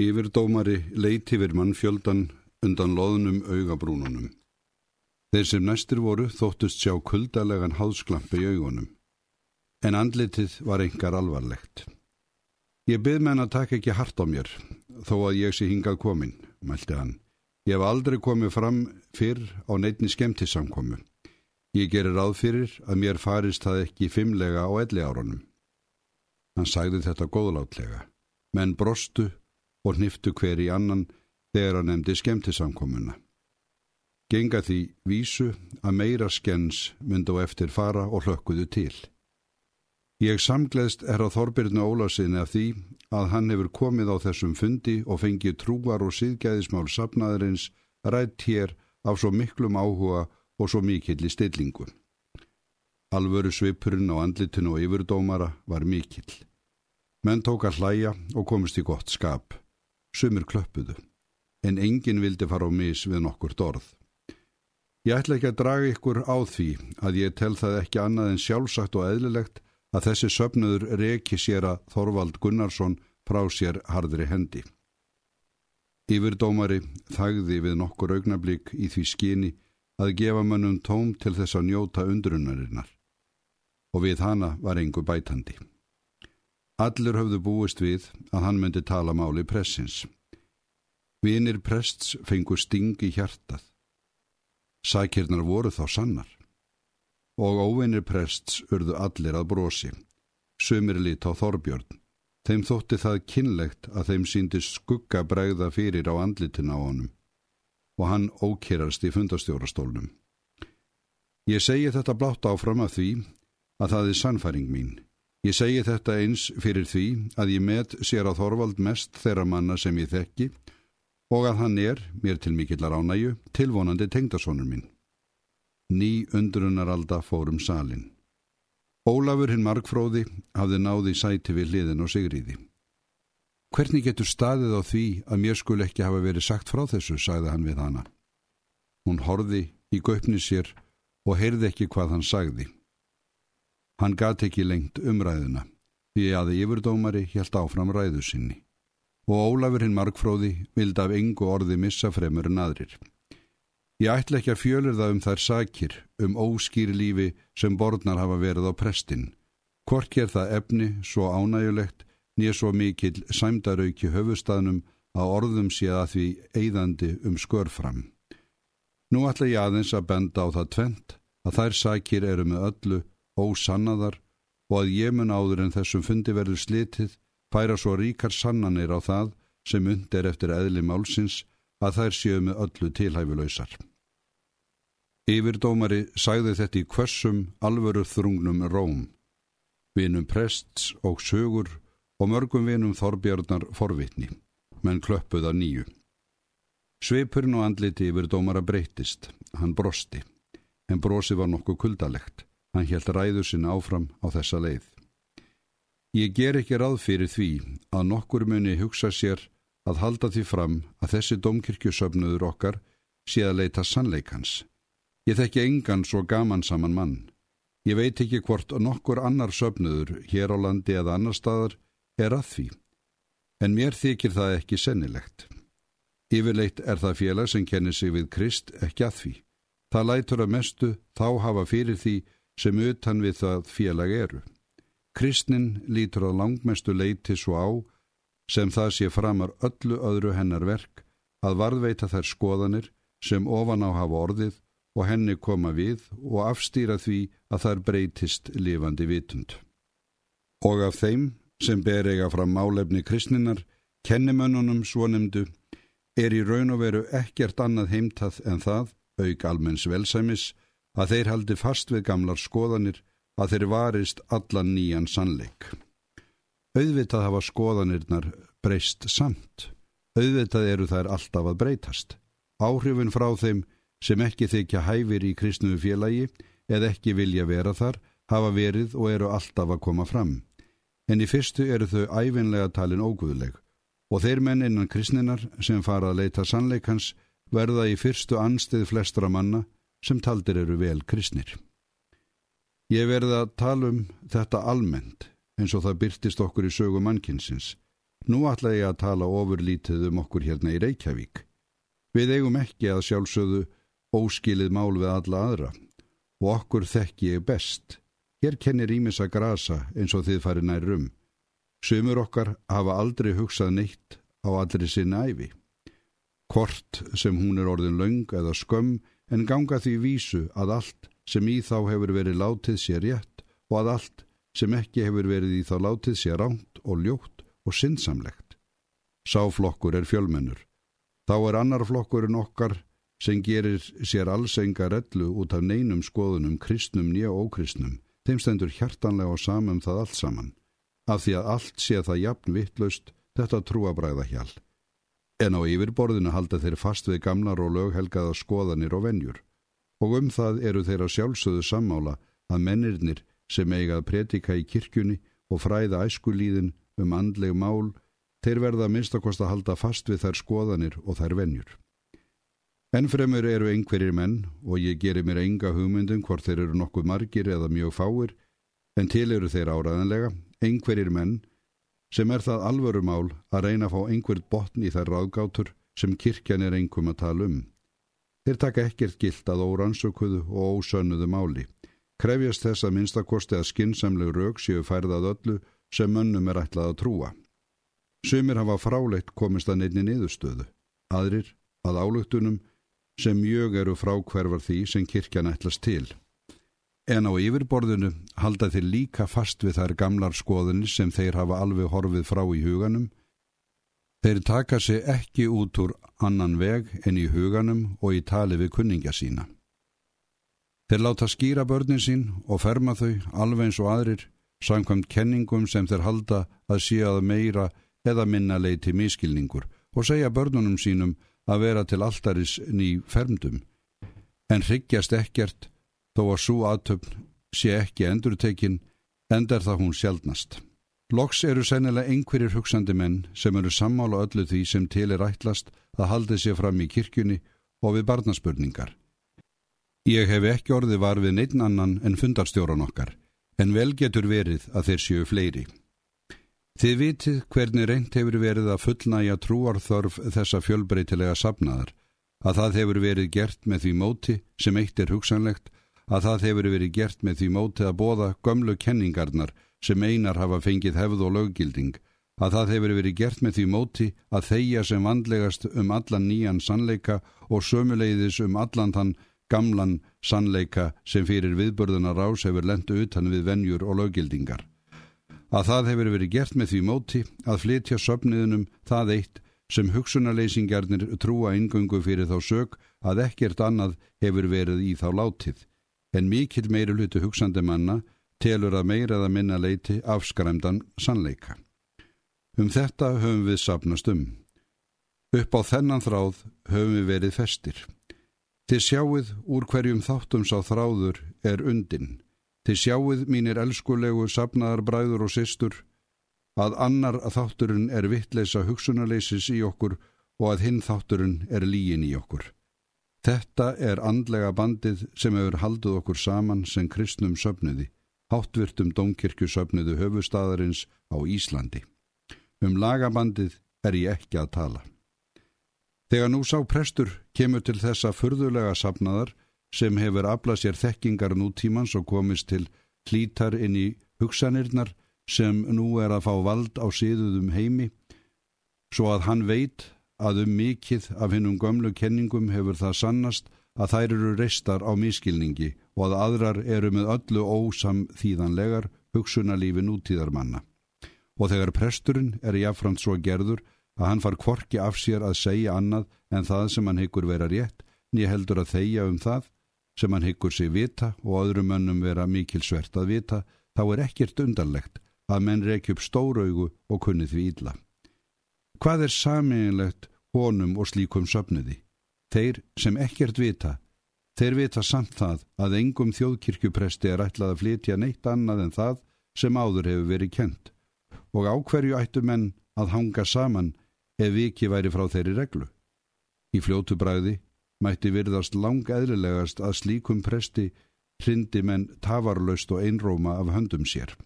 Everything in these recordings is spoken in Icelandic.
Yfirdómari leiti yfir mannfjöldan undan loðnum augabrúnunum. Þeir sem næstir voru þóttust sjá kuldalegan háðsklampi í augunum. En andlitið var engar alvarlegt. Ég byrð menn að taka ekki hart á mér, þó að ég sé hingað komin, mælti hann. Ég hef aldrei komið fram fyrr á neitni skemmtisamkomu. Ég gerir ráð fyrir að mér farist það ekki fimmlega á elli árunum. Hann sagði þetta góðlátlega, menn brostu og hniftu hver í annan þegar hann nefndi skemmtisamkomuna. Genga því vísu að meira skens myndu á eftir fara og hlökkuðu til. Ég samgleðst er á Þorbirnu Ólarsinni af því að hann hefur komið á þessum fundi og fengið trúar og síðgæðismál sapnaðurins rætt hér af svo miklum áhuga og svo mikill í stillingu. Alvöru svipurinn á andlitinu og yfirdómara var mikill. Menn tók að hlæja og komist í gott skap. Sumir klöppuðu, en enginn vildi fara á mis við nokkur dorð. Ég ætla ekki að draga ykkur á því að ég tel það ekki annað en sjálfsagt og eðlilegt að þessi söpnuður reki sér að Þorvald Gunnarsson frá sér hardri hendi. Yfirdómari þagði við nokkur augnablík í því skini að gefa mönnum tóm til þess að njóta undrunarinnar og við hana var engu bætandi. Allir höfðu búist við að hann myndi tala máli pressins. Vinir prests fengu stingi hjartað. Sækirnar voru þá sannar. Og óvinir prests urðu allir að brosi. Sumir lit á Þorbjörn. Þeim þótti það kynlegt að þeim síndi skugga bregða fyrir á andlitin á honum og hann ókýrast í fundastjórastólnum. Ég segi þetta blátt áfram af því að það er sannfæring mín. Ég segi þetta eins fyrir því að ég met sér á Þorvald mest þeirra manna sem ég þekki og að hann er, mér til mikillar ánægu, tilvonandi tengdasónur minn. Ný undrunaralda fórum salin. Ólafur hinn Markfróði hafði náði sæti við hliðin og sigriði. Hvernig getur staðið á því að mér skul ekki hafa verið sagt frá þessu, sagði hann við hana. Hún horði í göpni sér og heyrði ekki hvað hann sagði. Hann gati ekki lengt umræðuna því að yfirdómari helt áfram ræðu sinni og Ólafur hinn Markfróði vildi af engu orði missa fremur en aðrir. Ég ætla ekki að fjölur það um þær sakir um óskýri lífi sem borðnar hafa verið á prestin. Hvort ger það efni svo ánægulegt nýja svo mikill sæmdarauki höfustafnum að orðum sé að því eigðandi um skörfram. Nú ætla ég aðeins að benda á það tvent að þær sakir eru með öllu ósannaðar og að ég mun áður en þessum fundi verður slitið færa svo ríkar sannanir á það sem undir eftir eðli málsins að þær séu með öllu tilhæfulausar. Yfirdómari sagði þetta í kvössum alvöru þrungnum róm, vinum prests og sögur og mörgum vinum Þorbjarnar forvitni, menn klöppuða nýju. Sveipurinn og andliti yfirdómara breytist, hann brosti, en brosi var nokkuð kuldalegt. Hann helt ræðu sinna áfram á þessa leið. Ég ger ekki ráð fyrir því að nokkur muni hugsa sér að halda því fram að þessi domkirkjusöfnuður okkar sé að leita sannleikans. Ég þekki engan svo gaman saman mann. Ég veit ekki hvort nokkur annar söfnuður hér á landi eða annar staðar er að því. En mér þykir það ekki sennilegt. Yfirleitt er það félag sem kennir sig við Krist ekki að því. Það lætur að mestu þá hafa fyrir því sem utan við það félag eru. Kristnin lítur á langmestu leiti svo á sem það sé framar öllu öðru hennar verk að varðveita þær skoðanir sem ofan á hafa orðið og henni koma við og afstýra því að þær breytist lifandi vitund. Og af þeim sem ber eiga fram málefni kristninar, kennimönnunum svonemdu, er í raun og veru ekkert annað heimtað en það, auk almenns velsæmis, að þeir haldi fast við gamlar skoðanir að þeir varist allan nýjan sannleik. Auðvitað hafa skoðanirnar breyst samt. Auðvitað eru þær alltaf að breytast. Áhrifin frá þeim sem ekki þykja hæfir í kristnuðu félagi eða ekki vilja vera þar hafa verið og eru alltaf að koma fram. En í fyrstu eru þau æfinlega talin óguðleg og þeir menn innan kristninar sem fara að leita sannleikans verða í fyrstu anstið flestra manna sem taldir eru vel kristnir. Ég verði að tala um þetta almennt eins og það byrtist okkur í sögu mannkinsins. Nú ætla ég að tala ofurlítið um okkur hérna í Reykjavík. Við eigum ekki að sjálfsögðu óskilið mál við alla aðra og okkur þekki ég best. Hér kennir ímis að grasa eins og þið farið nær rum. Sumur okkar hafa aldrei hugsað neitt á allri sinna æfi. Kort sem hún er orðin laung eða skömm en ganga því vísu að allt sem í þá hefur verið látið sér rétt og að allt sem ekki hefur verið í þá látið sér ránt og ljótt og sinnsamlegt. Sáflokkur er fjölmennur. Þá er annar flokkur en okkar sem gerir sér alls enga rellu út af neinum skoðunum kristnum nýja ókristnum. Þeim stendur hjartanlega og samum það allt saman. Af því að allt sé það jafn vittlaust þetta trúabræða hjál. En á yfirborðinu halda þeir fast við gamlar og löghelgaða skoðanir og venjur. Og um það eru þeir að sjálfsögðu sammála að mennirnir sem eigað predika í kirkjunni og fræða æskulíðin um andleg mál, þeir verða að minnstakost að halda fast við þær skoðanir og þær venjur. Ennfremur eru einhverjir menn og ég gerir mér enga hugmyndum hvort þeir eru nokkuð margir eða mjög fáir, en til eru þeir áraðanlega, einhverjir menn sem er það alvörumál að reyna að fá einhvert botn í þær ráðgátur sem kirkjan er einhverjum að tala um. Þeir taka ekkert gilt að órannsökuðu og ósönnuðu máli krefjast þess að minnstakosti að skinsamleg rauk séu færðað öllu sem mönnum er ætlað að trúa. Sumir hafa fráleitt komist að nefni niðurstöðu, aðrir að álugtunum sem mjög eru frákverfar því sem kirkjan ætlast til. En á yfirborðinu halda þeir líka fast við þær gamlar skoðinni sem þeir hafa alveg horfið frá í huganum. Þeir taka sig ekki út úr annan veg en í huganum og í tali við kunninga sína. Þeir láta skýra börnin sín og ferma þau alveg eins og aðrir, samkvæmt kenningum sem þeir halda að sé að meira eða minna leiti miskilningur og segja börnunum sínum að vera til alltaris ný fermdum. En hryggjast ekkert þó að svo aðtöfn sé ekki endurtekin, endar það hún sjálfnast. Loks eru sennilega einhverjir hugsandi menn sem eru sammála öllu því sem til er ætlast að haldi sér fram í kirkjunni og við barnaspurningar. Ég hef ekki orðið var við neitt annan en fundarstjóran okkar, en vel getur verið að þeir séu fleiri. Þið vitið hvernig reynd hefur verið að fullnæja trúarþörf þessa fjölbreytilega sapnaðar, að það hefur verið gert með því móti sem eitt er hugsanlegt, að það hefur verið gert með því móti að bóða gömlu kenningarnar sem einar hafa fengið hefð og löggilding, að það hefur verið gert með því móti að þeia sem vandlegast um allan nýjan sannleika og sömuleiðis um allan þann gamlan sannleika sem fyrir viðbörðuna rás hefur lendu utan við venjur og lögildingar. Að það hefur verið gert með því móti að flytja söpniðunum það eitt sem hugsunarleysingjarnir trúa ingöngu fyrir þá sög að ekkert annað hefur verið í þá látið, en mikill meiri hluti hugsandi manna telur að meira eða minna leiti afskræmdan sannleika. Um þetta höfum við sapnast um. Upp á þennan þráð höfum við verið festir. Þið sjáuð úr hverjum þáttum sá þráður er undin. Þið sjáuð mínir elskulegu sapnaðar bræður og systur að annar að þátturinn er vittleisa hugsunarleisis í okkur og að hinn þátturinn er líin í okkur. Þetta er andlega bandið sem hefur haldið okkur saman sem kristnum söfniði, háttvirtum domkirkju söfniðu höfustadarins á Íslandi. Um lagabandið er ég ekki að tala. Þegar nú sá prestur kemur til þessa furðulega sapnaðar sem hefur aflað sér þekkingar nútímans og komist til hlítar inn í hugsanirnar sem nú er að fá vald á síðuðum heimi, svo að hann veit að um mikið af hinnum gömlu kenningum hefur það sannast að þær eru reistar á miskilningi og að aðrar eru með öllu ósam þýðanlegar hugsunalífi nútíðarmanna. Og þegar presturinn er jáframt svo gerður að hann far kvorki af sér að segja annað en það sem hann hyggur vera rétt, nýja heldur að þeia um það sem hann hyggur sig vita og öðrum önnum vera mikil svert að vita, þá er ekkert undarlegt að menn reykja upp stóraugu og kunni því ídla. Hvað er saminlegt honum og slíkum söpniði? Þeir sem ekkert vita, þeir vita samt það að engum þjóðkirkjupresti er ætlað að flytja neitt annað en það sem áður hefur verið kent og ákverju ættu menn að hanga saman ef viki væri frá þeirri reglu. Í fljótu bræði mætti virðast lang eðlilegast að slíkum presti hrindi menn tafarlaust og einróma af höndum sér.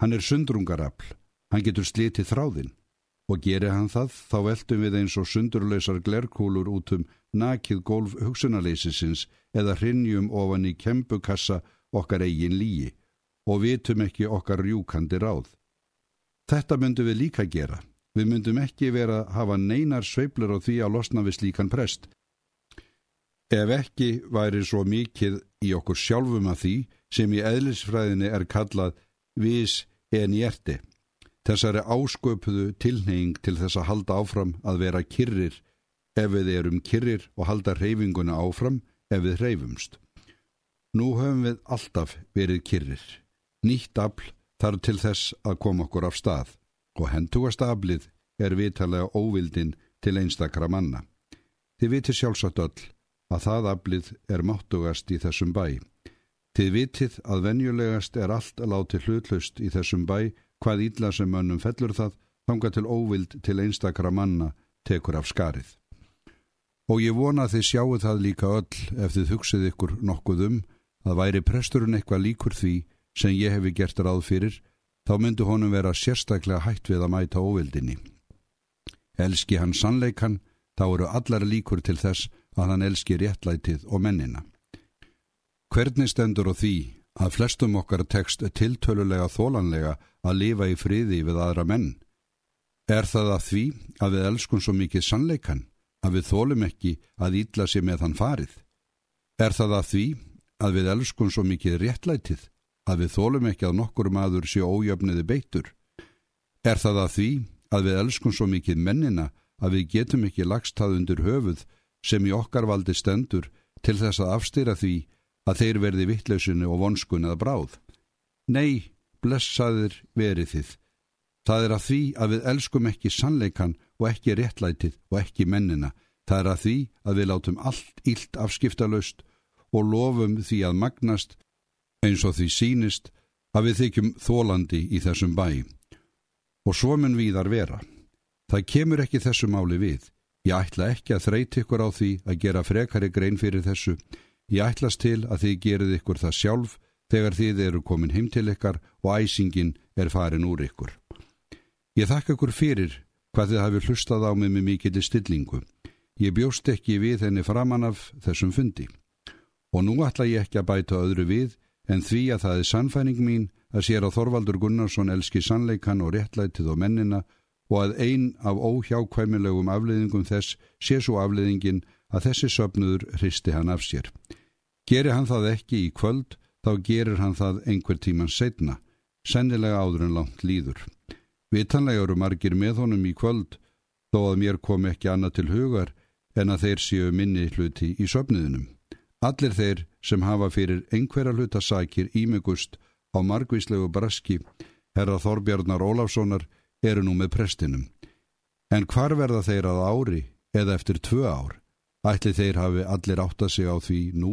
Hann er sundrungarafl, hann getur slitið þráðinn, og geri hann það, þá veltum við eins og sundurlausar glerkúlur út um nakið gólf hugsunarleysisins eða hrinnjum ofan í kempukassa okkar eigin líi og vitum ekki okkar rjúkandi ráð. Þetta myndum við líka gera. Við myndum ekki vera að hafa neinar sveiblur á því að losna við slíkan prest. Ef ekki væri svo mikið í okkur sjálfum að því sem í eðlisfræðinni er kallað vis en hjerti. Þessari ásköpuðu tilneying til þess að halda áfram að vera kyrrir ef við erum kyrrir og halda reyfinguna áfram ef við reyfumst. Nú höfum við alltaf verið kyrrir. Nýtt afl þarf til þess að koma okkur af stað og hendugast aflið er vitalega óvildin til einstakra manna. Þið vitir sjálfsagt öll að það aflið er máttugast í þessum bæ. Þið vitið að venjulegast er allt að láti hlutlaust í þessum bæ hvað ídla sem mönnum fellur það þanga til óvild til einstakra manna tekur af skarið. Og ég vona að þið sjáu það líka öll ef þið hugsið ykkur nokkuð um að væri presturinn eitthvað líkur því sem ég hefi gert ráð fyrir, þá myndu honum vera sérstaklega hætt við að mæta óvildinni. Elski hann sannleikan, þá eru allar líkur til þess að hann elski réttlætið og mennina. Hvernig stendur á því að flestum okkar tekst tiltölulega þólanlega að lifa í friði við aðra menn? Er það að því að við elskum svo mikið sannleikan að við þólum ekki að ítla sér með hann farið? Er það að því að við elskum svo mikið réttlætið að við þólum ekki að nokkur maður sé ójöfniði beittur? Er það að því að við elskum svo mikið mennina að við getum ekki lagst það undir höfuð sem í okkar valdi stendur til þess að afstýra því að þeir verði vittlausinu og vonskun eða bráð. Nei, blessaður verið þið. Það er að því að við elskum ekki sannleikan og ekki réttlætið og ekki mennina. Það er að því að við látum allt ílt afskiptalöst og lofum því að magnast eins og því sínist að við þykjum þólandi í þessum bæ. Og svo mun við þar vera. Það kemur ekki þessu máli við. Ég ætla ekki að þreyti ykkur á því að gera frekari grein fyrir þessu Ég ætlas til að þið gerið ykkur það sjálf þegar þið eru komin heim til ykkar og æsingin er farin úr ykkur. Ég þakka ykkur fyrir hvað þið hafi hlustað á mig með mikill stillingu. Ég bjóst ekki við henni framann af þessum fundi. Og nú ætla ég ekki að bæta öðru við en því að það er sannfæning mín að sér að Þorvaldur Gunnarsson elski sannleikan og réttlætið og mennina og að ein af óhjákvæmilegum afleiðingum þess sé svo afleiðingin að þessi söpnuður hristi hann af sér. Gerir hann það ekki í kvöld, þá gerir hann það einhver tíman setna, sennilega áður en langt líður. Vitanlega eru margir með honum í kvöld, þó að mér kom ekki annað til hugar en að þeir séu minni hluti í söfniðinum. Allir þeir sem hafa fyrir einhverja hlutasakir ímegust á margvíslegu braski, herra Þorbjarnar Ólafssonar, eru nú með prestinum. En hvar verða þeir að ári eða eftir tvö ár? Ætli þeir hafi allir átta sig á því nú,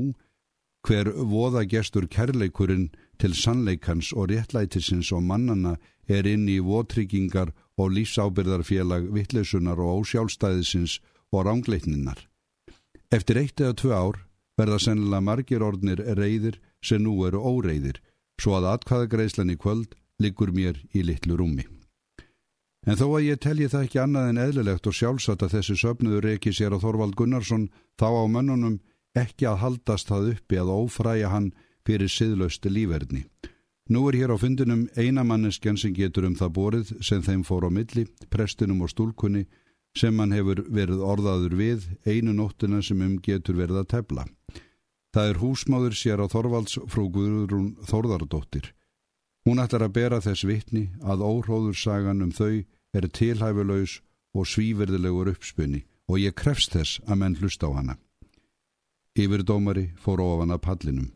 hver voða gestur kærleikurinn til sannleikans og réttlætisins og mannana er inn í votryggingar og lífsábyrðarfélag vittlesunar og ósjálfstæðisins og rángleitninnar. Eftir eitt eða tvö ár verða sennilega margir orðnir reyðir sem nú eru óreyðir, svo að atkvæðagreislan í kvöld liggur mér í litlu rúmi. En þó að ég telji það ekki annað en eðlilegt og sjálfsagt að þessi söpnuður reiki sér á Þorvald Gunnarsson þá á mönnunum ekki að haldast það uppi að ófræja hann fyrir siðlausti lífverðni. Nú er hér á fundinum einamanneskjan sem getur um það borið sem þeim fór á milli, prestinum og stúlkunni sem hann hefur verið orðaður við einu nóttina sem um getur verið að tefla. Það er húsmáður sér á Þorvalds frú Guðrún Þorðardóttir. Hún ætlar að bera þess vitni að óhróður sagan um þau er tilhæfulegs og svíverðilegur uppspunni og ég krefst þess að menn hlusta á hana. Yfirdómari fór ofan að pallinum.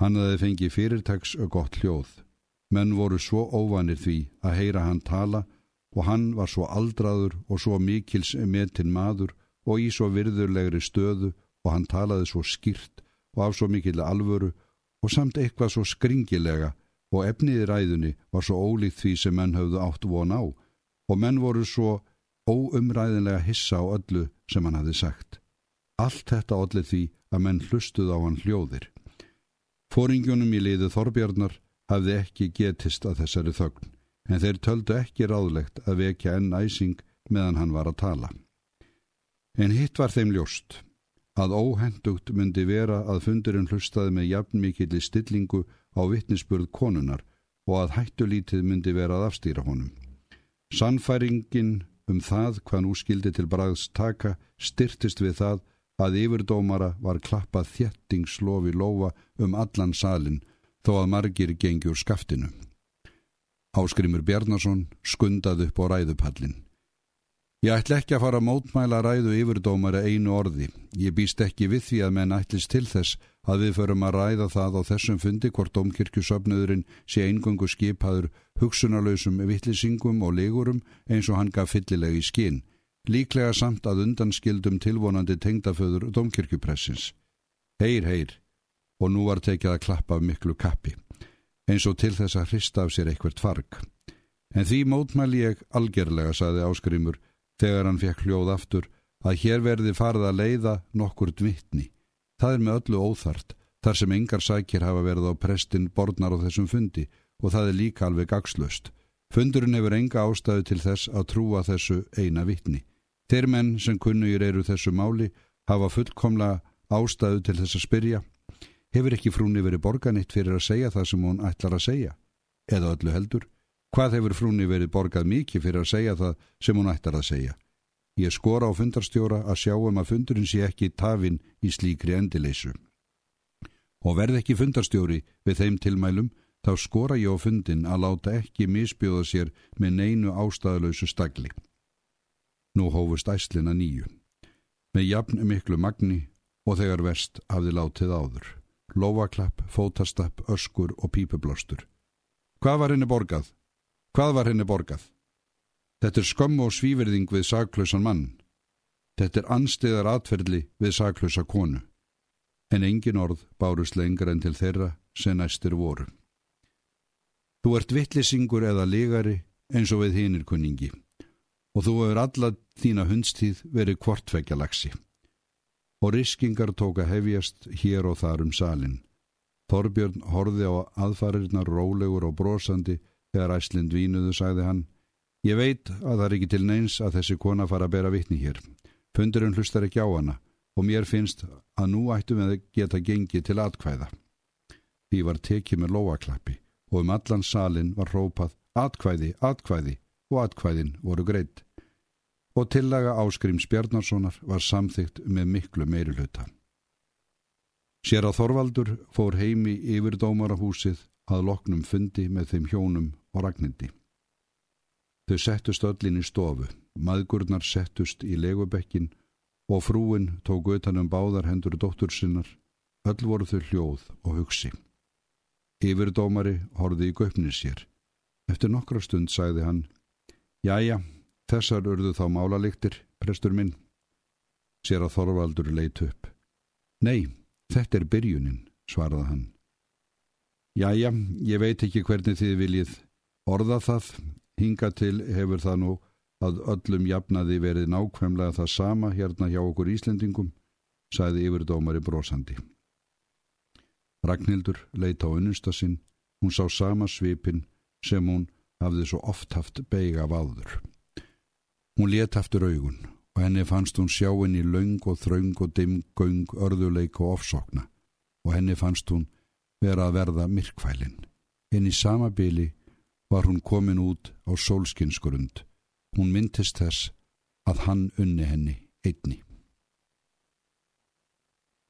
Hann aðeins fengi fyrirtags og gott hljóð. Menn voru svo óvanir því að heyra hann tala og hann var svo aldraður og svo mikils metin maður og í svo virðurlegri stöðu og hann talaði svo skýrt og af svo mikil alvöru og samt eitthvað svo skringilega og efniði ræðunni var svo ólíkt því sem menn höfðu átt von á og menn voru svo óumræðinlega hissa á öllu sem hann hafði sagt. Allt þetta allir því að menn hlustuð á hann hljóðir. Fóringjunum í liðu Þorbjarnar hafði ekki getist að þessari þögn, en þeir töldu ekki ráðlegt að vekja enn æsing meðan hann var að tala. En hitt var þeim ljóst að óhendugt myndi vera að fundurinn hlustaði með jafnmikilli stillingu á vittnisspurð konunar og að hættulítið myndi vera að afstýra honum. Sannfæringin um það hvað nú skildi til bræðs taka styrtist við það að yfirdómara var klappað þjettingslofi lofa um allan salin þó að margir gengjur skaftinu. Áskrimur Bjarnason skundaði upp á ræðupallin. Ég ætla ekki að fara að mótmæla ræðu yfirdómara einu orði. Ég býst ekki við því að menn ætlist til þess að við förum að ræða það á þessum fundi hvort domkirkjusöfnöðurinn sé eingöngu skipaður hugsunarlausum vittlýsingum og legurum eins og hann gaf fyllilega í skinn. Líklega samt að undanskildum tilvonandi tengdaföður domkirkjupressins. Heyr, heyr. Og nú var tekið að klappa af miklu kappi. Eins og til þess að hrista af sér eitthvert farg. En því mótmæli ég algerlega, saði áskrimur, þegar hann fekk hljóð aftur að hér verði farið að leiða nokkur dvittni. Það er með öllu óþart, þar sem engar sækir hafa verið á prestin borðnar á þessum fundi og það er líka alveg gagslöst. Fundurinn hefur enga ástæðu til þess að trúa þessu eina vittni. Þeir menn sem kunnugir eru þessu máli hafa fullkomlega ástæðu til þess að spyrja. Hefur ekki frúni verið borganitt fyrir að segja það sem hún ætlar að segja? Eða öllu heldur? Hvað hefur frúni verið borgað mikið fyrir að segja það sem hún ættar að segja? Ég skora á fundarstjóra að sjá um að fundurinn sé ekki tafinn í slíkri endileysu. Og verð ekki fundarstjóri við þeim tilmælum, þá skora ég á fundin að láta ekki misbjóða sér með neinu ástæðalösu stagli. Nú hófust æslina nýju. Með jafn miklu magni og þegar vest hafði látið áður. Lóvaklapp, fótastapp, öskur og pípublástur. Hvað var henni borgað? Hvað var henni borgað? Þetta er skömm og svíverðing við saklausan mann. Þetta er anstiðar atferðli við saklausa konu. En engin orð bárust lengra en til þeirra sem næstir voru. Þú ert vittlisingur eða legari eins og við hinnir kunningi og þú hefur alla þína hundstíð verið kvortveggja lagsi. Og riskingar tóka hefjast hér og þar um salin. Þorbjörn horfi á aðfarirnar rólegur og brosandi Þegar æslind vínuðu sagði hann Ég veit að það er ekki til neins að þessi kona fara að bera vittni hér. Fundurinn hlustar ekki á hana og mér finnst að nú ættum við að geta gengið til atkvæða. Því var tekið með lóaklappi og um allan salin var rópað atkvæði, atkvæði og atkvæðin voru greitt. Og tillaga áskrims Bjarnarssonar var samþygt með miklu meiri hluta. Sér að Þorvaldur fór heimi yfir dómarahúsið að loknum fundi með þeim hjónum og ragnindi. Þau settust öllin í stofu, maðgurnar settust í legubekkin og frúin tók utanum báðar hendur dóttur sinnar, öll voru þau hljóð og hugsi. Yfirdómari horði í göfnir sér. Eftir nokkra stund sagði hann, Jæja, þessar urðu þá málaliktir, prestur minn. Sér að Þorvaldur leitt upp. Nei, þetta er byrjunin, svaraði hann. Jæja, ég veit ekki hvernig þið viljið orða það. Hinga til hefur það nú að öllum jafnaði verið nákvæmlega það sama hérna hjá okkur Íslendingum, sæði yfirdómari brosandi. Ragnhildur leita á unnustasinn, hún sá sama svipin sem hún hafði svo oft haft beig af áður. Hún let aftur augun og henni fannst hún sjáinn í laung og þraung og dimm, göng, örðuleik og ofsokna og henni fannst hún vera að verða myrkvælin. En í sama byli var hún komin út á sólskinskurund. Hún myndist þess að hann unni henni einni.